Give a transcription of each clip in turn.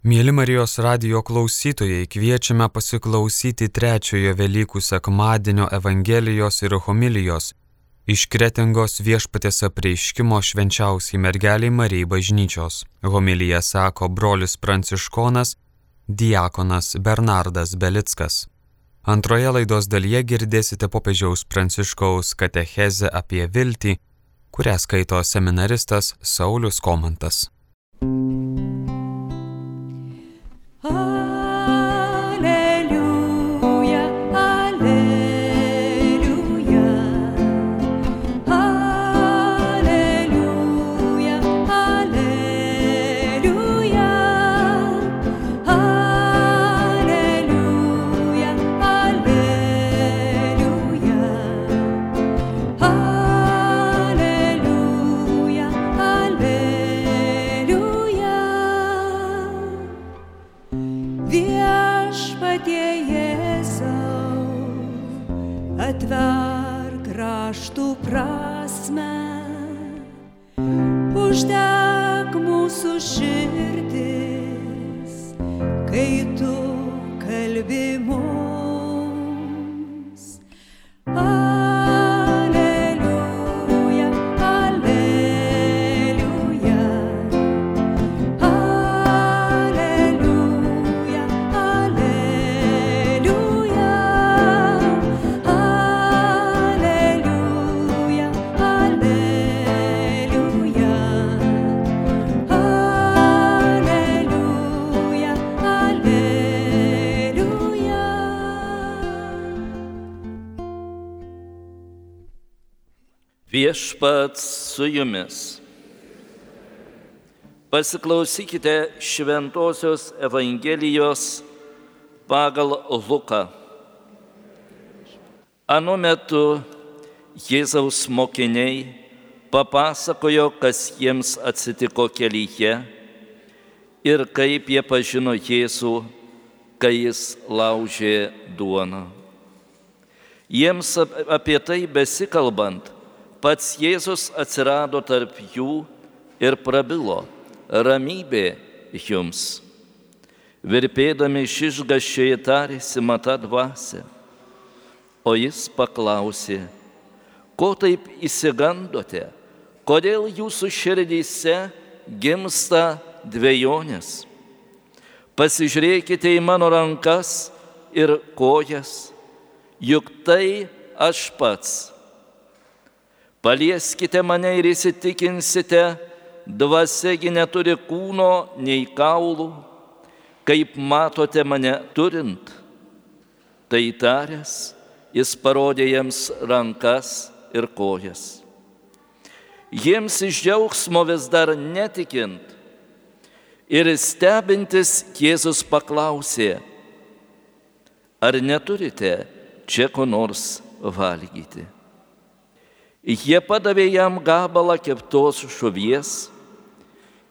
Mėly Marijos radio klausytojai, kviečiame pasiklausyti trečiojo Velykų sekmadienio Evangelijos ir homilijos iš kretingos viešpatės apreiškimo švenčiausiai mergeliai Marijai bažnyčios. Homilija sako brolis pranciškonas, diakonas Bernardas Belickas. Antroje laidos dalyje girdėsite popiežiaus pranciškaus katechezę apie viltį, kurią skaito seminaristas Saulis Komantas. Viešpats su jumis. Pasiklausykite Šventojios Evangelijos pagal Luką. Anu metu Jėzaus mokiniai papasakojo, kas jiems atsitiko kelyje ir kaip jie pažino Jėzų, kai jis laužė duoną. Jiems apie tai besikalbant, pats Jėzus atsirado tarp jų ir prabilo, ramybė jums. Virpėdami iš išgaščiai tarėsi mata dvasia, o jis paklausė, ko taip įsigandote, kodėl jūsų širdyse gimsta dviejonės. Pasižiūrėkite į mano rankas ir kojas, juk tai aš pats Palieskite mane ir įsitikinsite, dvasiagi neturi kūno nei kaulų, kaip matote mane turint. Tai taręs, jis parodė jiems rankas ir kojas. Jiems iš džiaugsmo vis dar netikint ir stebintis Jėzus paklausė, ar neturite čia ko nors valgyti. Jie padavė jam gabalą keptos žuvies,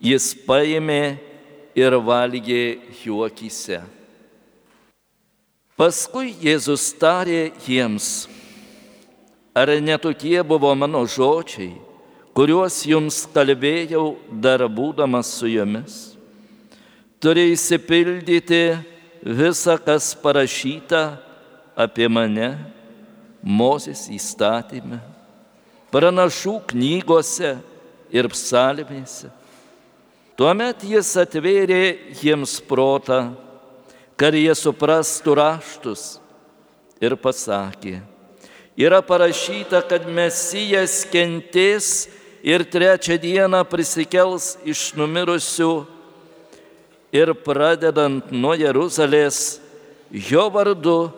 jis paėmė ir valgė juokyse. Paskui Jėzus tarė jiems, ar netokie buvo mano žodžiai, kuriuos jums kalbėjau dar būdamas su jumis. Turi įsipildyti visa, kas parašyta apie mane Mozės įstatymę pranašų knygose ir psalmėse. Tuomet jis atvėrė jiems protą, kad jie suprastų raštus ir pasakė, yra parašyta, kad Mesijas kentės ir trečią dieną prisikels iš numirusių ir pradedant nuo Jeruzalės, jo vardu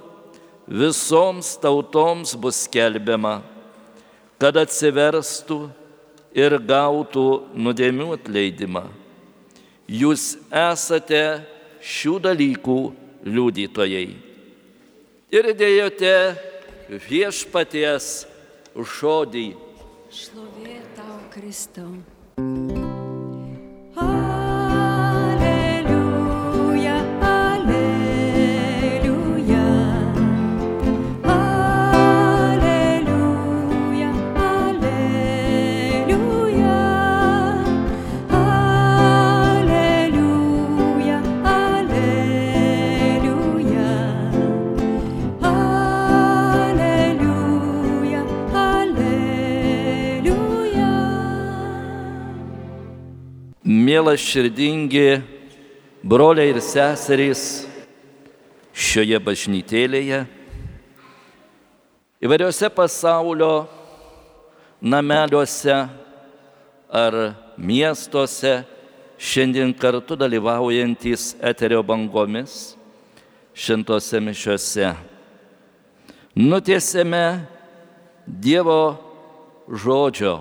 visoms tautoms bus skelbiama kad atsiverstų ir gautų nuodėmių atleidimą. Jūs esate šių dalykų liudytojai. Ir dėjote viešpaties žodį. Šlovė tau, Kristau. Miela širdingi broliai ir seserys šioje bažnytėlėje, įvairiose pasaulio nameliuose ar miestuose šiandien kartu dalyvaujantys eterio bangomis šintose mišiuose. Nutiesėme Dievo žodžio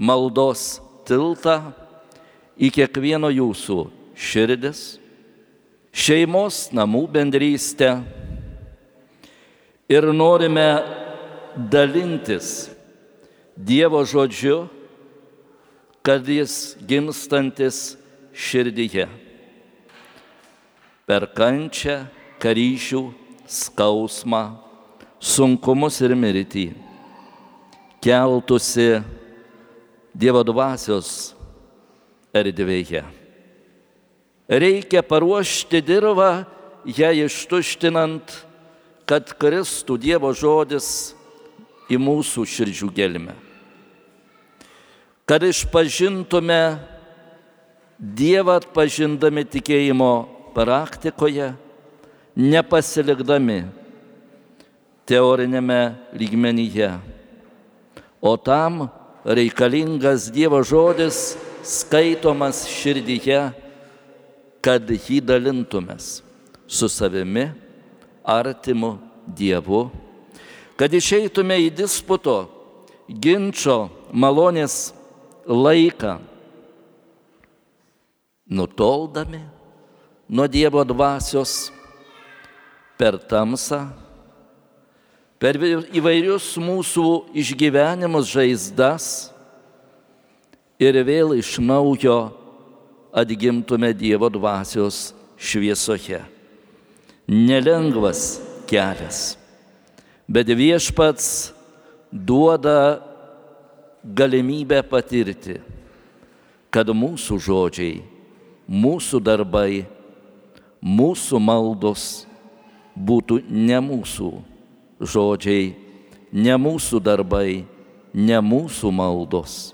maldos tiltą į kiekvieno jūsų širdis, šeimos namų bendrystę ir norime dalintis Dievo žodžiu, kad jis gimstantis širdyje. Per kančią, karyšių, skausmą, sunkumus ir mirtį keltusi Dievo dvasios erdvėje. Reikia paruošti dirbą, ją ištuštinant, kad kristų Dievo žodis į mūsų širdžių gelmę. Kad išpažintume Dievą atpažindami tikėjimo praktikoje, nepasilikdami teorinėme lygmenyje. O tam reikalingas Dievo žodis skaitomas širdyje, kad jį dalintumės su savimi, artimu Dievu, kad išeitume į disputo, ginčio, malonės laiką, nutoldami nuo Dievo dvasios per tamsą, per įvairius mūsų išgyvenimus žaizdas ir vėl iš naujo atgimtume Dievo dvasios šviesoje. Nelengvas kelias, bet viešpats duoda galimybę patirti, kad mūsų žodžiai, mūsų darbai, mūsų maldos būtų ne mūsų žodžiai, ne mūsų darbai, ne mūsų maldos,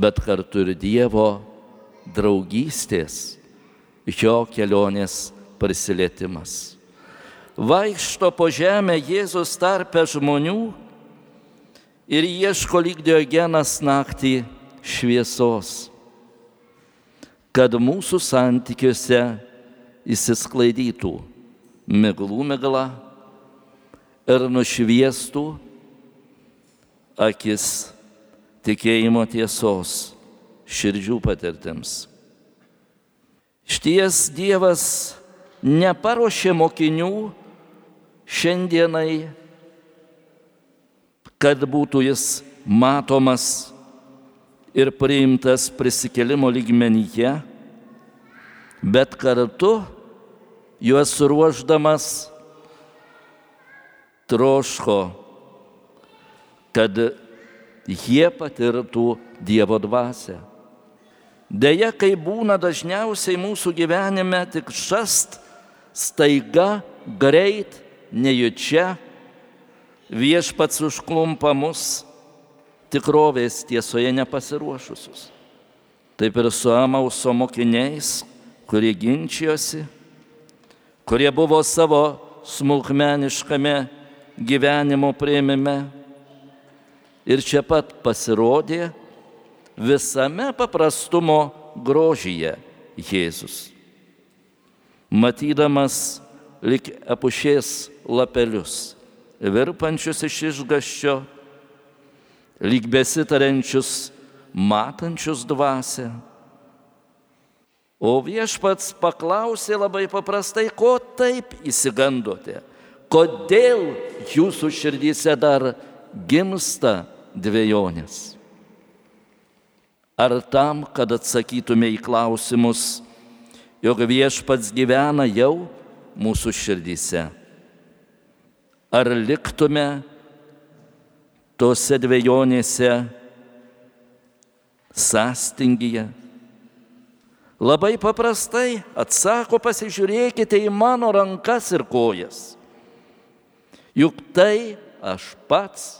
bet kartu ir Dievo draugystės, jo kelionės prisilietimas. Vaikšto po žemę Jėzus tarpe žmonių ir ieško lyg Diogenas naktį šviesos, kad mūsų santykiuose įsisklaidytų miglų migla ir nušviestų akis tikėjimo tiesos širdžių patirtims. Šties Dievas neparuošė mokinių šiandienai, kad būtų jis matomas ir priimtas prisikelimo lygmenyje, bet kartu juos ruoždamas troško, kad jie patirtų Dievo dvasę. Deja, kai būna dažniausiai mūsų gyvenime tik šast, staiga, greit, nejučia, viešpats užklumpa mus tikrovės tiesoje nepasiruošusius. Taip ir su Amauso mokiniais, kurie ginčijosi, kurie buvo savo smulkmeniškame gyvenimo prieimime. Ir čia pat pasirodė visame paprastumo grožyje Jėzus. Matydamas lik apušės lapelius, virpančius iš išgaščio, lyg besitarenčius, matančius dvasę. O viešpats paklausė labai paprastai, ko taip įsigandote kodėl jūsų širdyse dar gimsta dviejonės? Ar tam, kad atsakytume į klausimus, jog viešpats gyvena jau mūsų širdyse? Ar liktume tose dviejonėse sąstingyje? Labai paprastai atsako, pasižiūrėkite į mano rankas ir kojas. Juk tai aš pats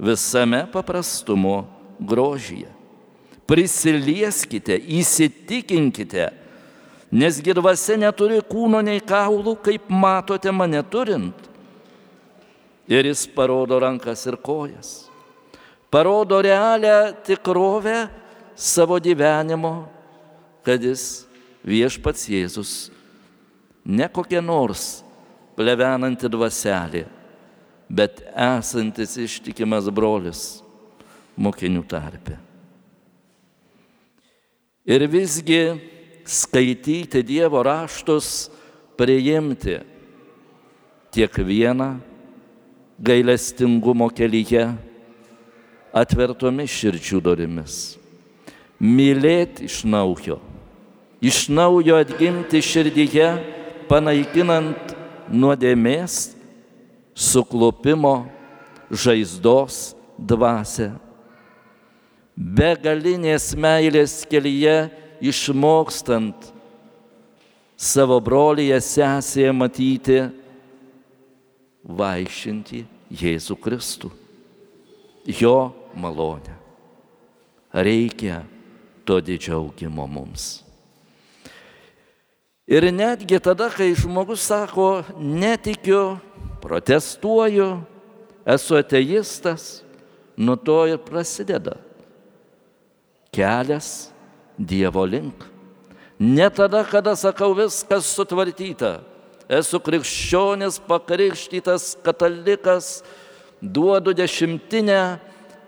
visame paprastumo grožyje. prisilieskite, įsitikinkite, nes girvase neturi kūno nei kaulų, kaip matote mane turint. Ir jis parodo rankas ir kojas. Parodo realią tikrovę savo gyvenimo, kad jis viešpats Jėzus, ne kokia nors plevenanti dvaselė, bet esantis ištikimas brolis mokinių tarpe. Ir visgi skaityti Dievo raštus, priimti tiek vieną gailestingumo kelyje atvertomis širdžių dorimis. Mylėti iš naujo, iš naujo atgimti širdyje, panaikinant nuodėmės, suklupimo, žaizdos dvasę. Begalinės meilės kelyje išmokstant savo brolyje sesėje matyti vaišinti Jėzų Kristų, jo malonę. Reikia to didžiaugimo mums. Ir netgi tada, kai žmogus sako, netikiu, protestuoju, esu ateistas, nuo to ir prasideda kelias Dievo link. Ne tada, kada sakau viskas sutvarkyta. Esu krikščionis, pakrikštytas, katalikas, duodu dešimtinę,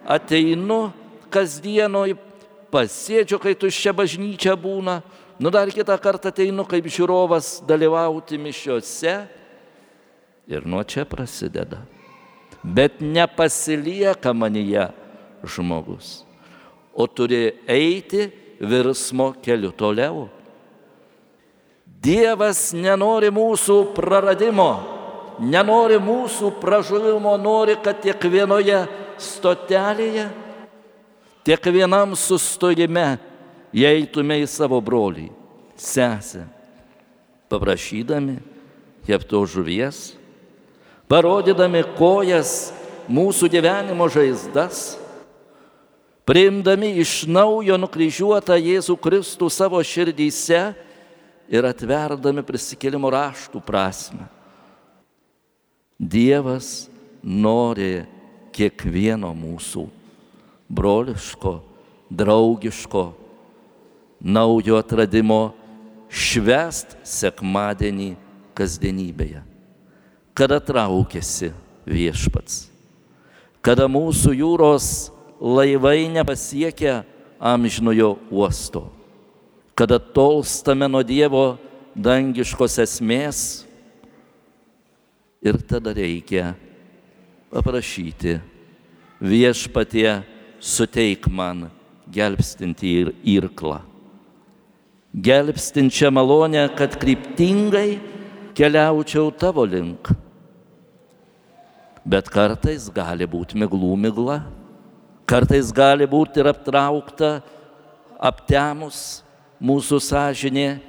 ateinu kasdienoj, pasėdžiu, kai tuščia bažnyčia būna, nu dar kitą kartą ateinu kaip žiūrovas dalyvauti mišiuose ir nuo čia prasideda. Bet nepasilieka manyje žmogus, o turi eiti virsmo keliu toliau. Dievas nenori mūsų praradimo, nenori mūsų pražuvimo, nori, kad tiek vienoje stotelėje, tiek vienam sustojime įeitume į savo brolį, sesę, paprašydami jepto žuvies, parodydami kojas mūsų gyvenimo žaizdas priimdami iš naujo nukryžiuotą Jėzų Kristų savo širdyse ir atverdami prisikėlimo raštų prasme. Dievas nori kiekvieno mūsų broliško, draugiško, naujo atradimo švest sekmadienį kasdienybėje, kada traukėsi viešpats, kada mūsų jūros laivai nepasiekia amžinojo uosto, kada tolstame nuo Dievo dangiškos esmės? Ir tada reikia paprašyti viešpatie suteik man gelbstinti ir irklą. Gelbstinčią malonę, kad kryptingai keliaučiau tavo link. Bet kartais gali būti miglų migla. Kartais gali būti ir aptraukta, aptemus mūsų sąžinė,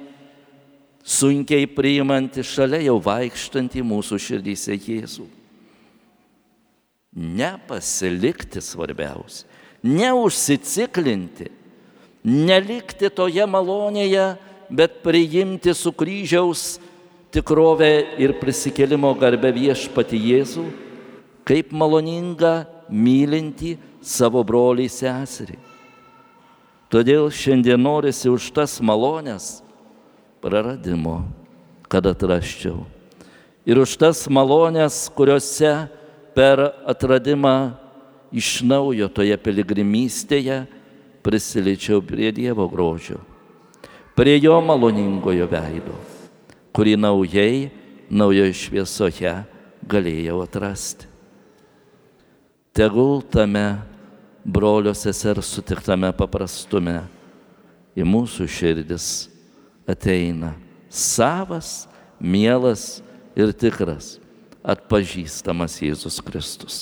sunkiai priimanti šalia jau vaikštantį mūsų širdyse Jėzų. Nepasilikti svarbiausia, neužsiciklinti, nelikti toje malonėje, bet priimti su kryžiaus tikrovę ir prisikėlimo garbę viešpati Jėzų, kaip maloningą, mylinti savo broliai seserį. Todėl šiandien norisi už tas malonės praradimo, kad atraščiau. Ir už tas malonės, kuriuose per atradimą iš naujo toje piligrimystėje prisiliečiau prie Dievo grožio, prie Jo maloningojo veido, kurį naujai, naujoje šviesoje galėjau atrasti. Tegul tame brolio sesers sutiktame paprastume į mūsų širdis ateina savas, mielas ir tikras, atpažįstamas Jėzus Kristus.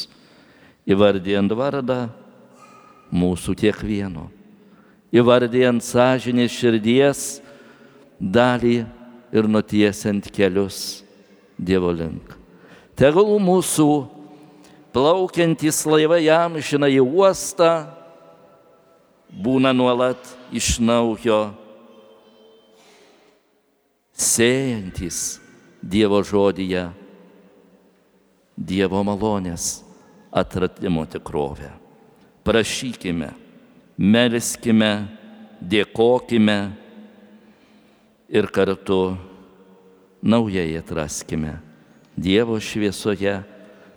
Įvardėjant vardą mūsų kiekvieno, įvardėjant sąžinės širdies dalį ir nutiesiant kelius Dievo link. Tegul mūsų plaukiantys laivai jam žina į uostą, būna nuolat iš naujo sėjantis Dievo žodyje, Dievo malonės atradimo tikrovę. Prašykime, melskime, dėkokime ir kartu naujai atraskime Dievo šviesoje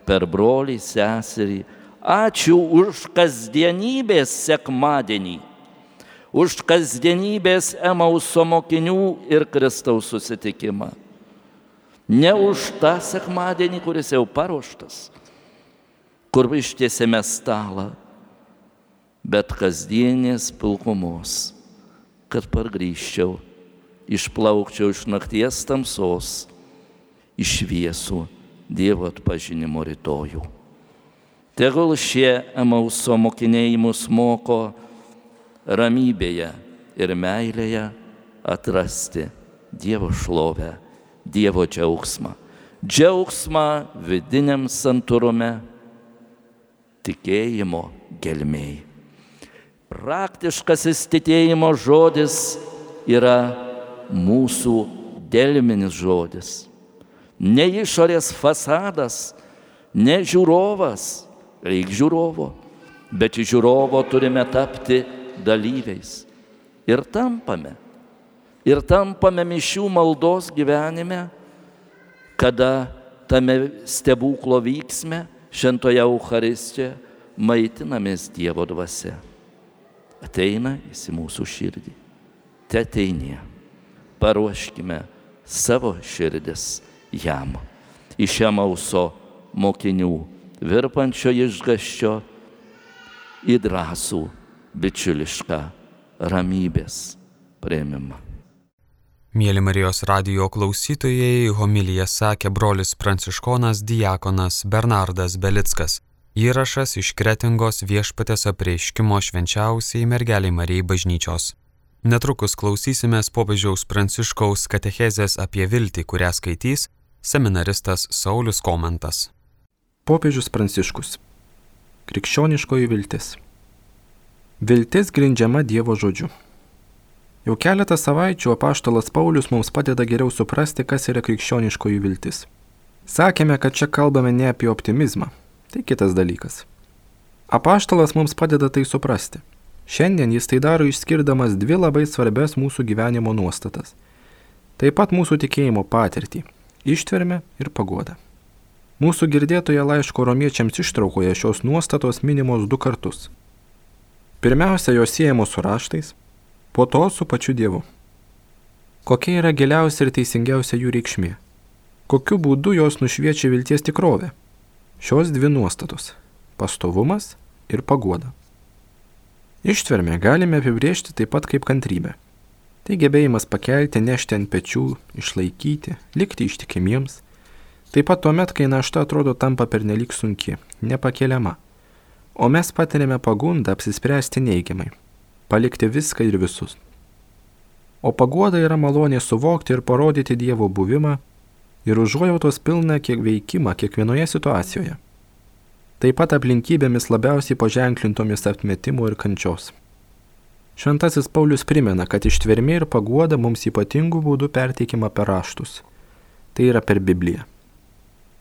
per brolį seserį. Ačiū už kasdienybės sekmadienį už kasdienybės Emauso mokinių ir Kristaus susitikimą. Ne už tą sekmadienį, kuris jau paruoštas, kur ištiesėme stalą, bet kasdienės pilkumos, kad pargrįžčiau, išplaukčiau iš nakties tamsos, iš viesų Dievo atpažinimo rytojų. Tegul šie Emauso mokiniai mus moko, ramybėje ir meilėje atrasti Dievo šlovę, Dievo džiaugsmą. Džiaugsmą vidiniam santūrume, tikėjimo gelmiai. Praktiškasis tikėjimo žodis yra mūsų delminis žodis. Ne išorės fasadas, ne žiūrovas, reikia žiūrovo, bet iš žiūrovo turime tapti dalyviais. Ir tampame. Ir tampame mišių maldos gyvenime, kada tame stebuklo vyksme, šventoje Euharistijoje, maitinamės Dievo dvasia. Ateina jis į mūsų širdį. Te ateinie. Paruoškime savo širdis jam. Iš Emauso mokinių, virpančio išgaščio į drąsų bičiulišką ramybės prieimimą. Mėly Marijos radio klausytojai, homiliją sakė brolis pranciškonas diakonas Bernardas Belickas. Įrašas iš Kretingos viešpatės apreiškimo švenčiausiai mergeliai Marijai bažnyčios. Netrukus klausysimės popiežiaus pranciškaus katechezės apie viltį, kurią skaitys seminaristas Saulis Komentas. Popiežius pranciškus. Krikščioniškoji viltis. Viltis grindžiama Dievo žodžiu. Jau keletą savaičių apaštalas Paulius mums padeda geriau suprasti, kas yra krikščioniškoji viltis. Sakėme, kad čia kalbame ne apie optimizmą. Tai kitas dalykas. Apaštalas mums padeda tai suprasti. Šiandien jis tai daro išskirdamas dvi labai svarbias mūsų gyvenimo nuostatas. Taip pat mūsų tikėjimo patirtį - ištvermę ir pagodą. Mūsų girdėtoje laiško romiečiams ištraukoje šios nuostatos minimos du kartus Pirmiausia, jos siejamos su raštais, po to su pačiu Dievu. Kokia yra giliausia ir teisingiausia jų reikšmė? Kokiu būdu jos nušviečia vilties tikrovę? Šios dvi nuostatos - pastovumas ir pagoda. Ištvermę galime apibriežti taip pat kaip kantrybę. Tai gebėjimas pakelti, nešti ant pečių, išlaikyti, likti ištikimiems. Taip pat tuomet, kai našta atrodo tampa pernelyg sunki, nepakeliama O mes patiriame pagundą apsispręsti neigiamai, palikti viską ir visus. O paguoda yra malonė suvokti ir parodyti Dievo buvimą ir užuojautos pilną kiek veikimą kiekvienoje situacijoje. Taip pat aplinkybėmis labiausiai paženklintomis atmetimo ir kančios. Šventasis Paulius primena, kad ištvermė ir paguoda mums ypatingų būdų perteikima per raštus. Tai yra per Bibliją.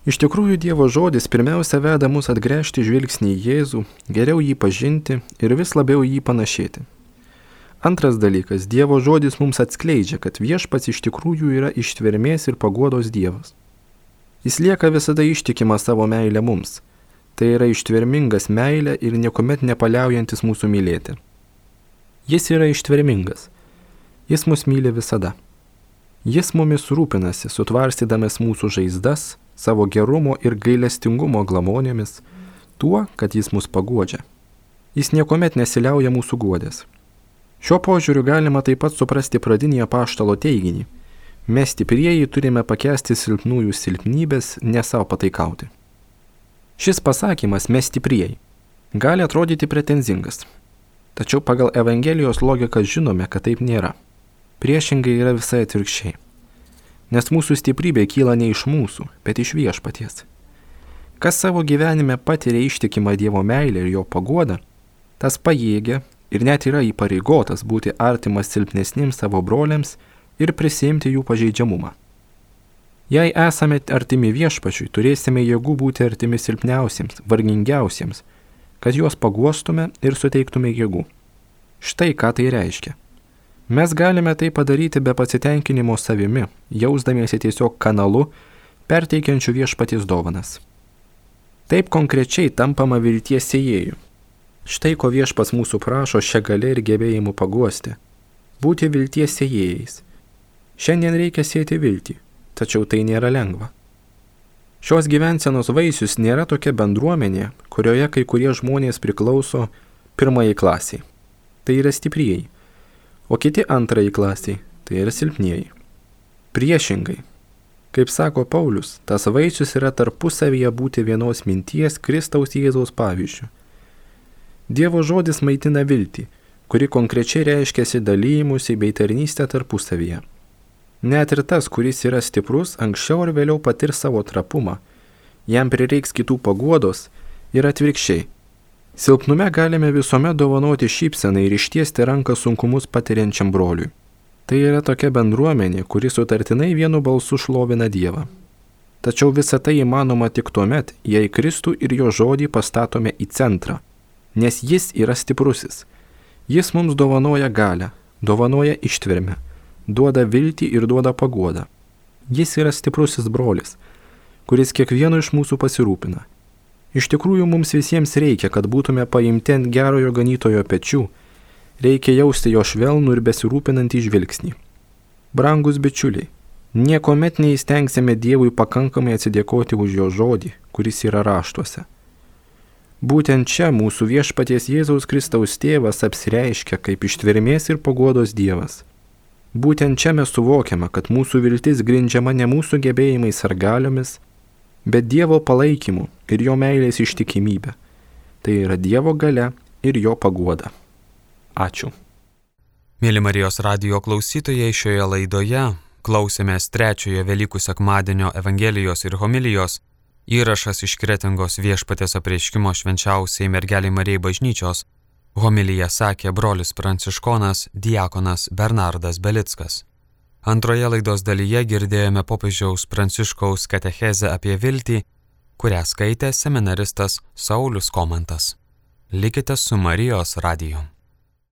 Iš tikrųjų Dievo žodis pirmiausia veda mus atgręžti žvilgsnį į Jėzų, geriau jį pažinti ir vis labiau jį panašėti. Antras dalykas - Dievo žodis mums atskleidžia, kad viešpats iš tikrųjų yra ištvermės ir paguodos Dievas. Jis lieka visada ištikimas savo meilę mums. Tai yra ištvermingas meilė ir niekuomet nepaliaujantis mūsų mylėti. Jis yra ištvermingas. Jis mus myli visada. Jis mumis rūpinasi, sutvarstydamas mūsų žaizdas, savo gerumo ir gailestingumo glamonėmis, tuo, kad jis mus paguodžia. Jis niekuomet nesiliauja mūsų guodės. Šiuo požiūriu galima taip pat suprasti pradinį apaštalo teiginį. Mes stiprieji turime pakesti silpnųjų silpnybės, ne savo pataikauti. Šis pasakymas mes stiprieji gali atrodyti pretenzingas. Tačiau pagal Evangelijos logiką žinome, kad taip nėra. Priešingai yra visai atvirkščiai. Nes mūsų stiprybė kyla ne iš mūsų, bet iš viešpaties. Kas savo gyvenime patiria ištikimą Dievo meilę ir jo paguodą, tas pajėgia ir net yra įpareigotas būti artimas silpnesniems savo broliams ir prisimti jų pažeidžiamumą. Jei esame artimi viešpačiui, turėsime jėgų būti artimi silpniausiems, vargingiausiems, kad juos paguostume ir suteiktume jėgų. Štai ką tai reiškia. Mes galime tai padaryti be pasitenkinimo savimi, jausdamiesi tiesiog kanalu, perteikiančiu viešpaties dovanas. Taip konkrečiai tampama vilties sėjėjų. Štai ko viešpas mūsų prašo šią galę ir gebėjimu paguosti - būti vilties sėjėjais. Šiandien reikia sėti viltį, tačiau tai nėra lengva. Šios gyvensenos vaisius nėra tokia bendruomenė, kurioje kai kurie žmonės priklauso pirmajai klasiai. Tai yra stiprieji, o kiti antrajai klasiai, tai yra silpnieji. Priešingai, kaip sako Paulius, tas vaisius yra tarpusavyje būti vienos minties Kristaus Jėzaus pavyzdžių. Dievo žodis maitina viltį, kuri konkrečiai reiškiasi dalymusi bei tarnystę tarpusavyje. Net ir tas, kuris yra stiprus, anksčiau ar vėliau patirs savo trapumą. Jam prireiks kitų paguodos ir atvirkščiai. Silpnume galime visuomet dovanoti šypseną ir ištiesti ranką sunkumus patiriančiam broliui. Tai yra tokia bendruomenė, kuri sutartinai vienu balsu šlovina Dievą. Tačiau visa tai įmanoma tik tuo met, jei Kristų ir jo žodį pastatome į centrą, nes jis yra stiprusis. Jis mums dovanoja galę, dovanoja ištvermę duoda viltį ir duoda paguodą. Jis yra stiprusis brolis, kuris kiekvieno iš mūsų pasirūpina. Iš tikrųjų mums visiems reikia, kad būtume paimti ant gerojo ganytojo pečių, reikia jausti jo švelnų ir besirūpinantį žvilgsnį. Brangus bičiuliai, niekuomet neįstengsime Dievui pakankamai atsidėkoti už jo žodį, kuris yra raštuose. Būtent čia mūsų viešpaties Jėzaus Kristaus tėvas apsireiškia kaip ištvermės ir pagodos Dievas. Būtent čia mes suvokiame, kad mūsų viltis grindžiama ne mūsų gebėjimais ar galiomis, bet Dievo palaikymu ir jo meilės ištikimybė. Tai yra Dievo gale ir jo paguoda. Ačiū. Mėly Marijos radio klausytojai, šioje laidoje klausėmės trečiojo Velykų sekmadienio Evangelijos ir homilijos įrašas iš Kretingos viešpatės apreiškimo švenčiausiai mergeliai Marijai bažnyčios Homilyje sakė brolis pranciškonas diakonas Bernardas Belickas. Antroje laidos dalyje girdėjome popiežiaus pranciškaus katechezę apie viltį, kurią skaitė seminaristas Saulis Komantas. Likite su Marijos radiju.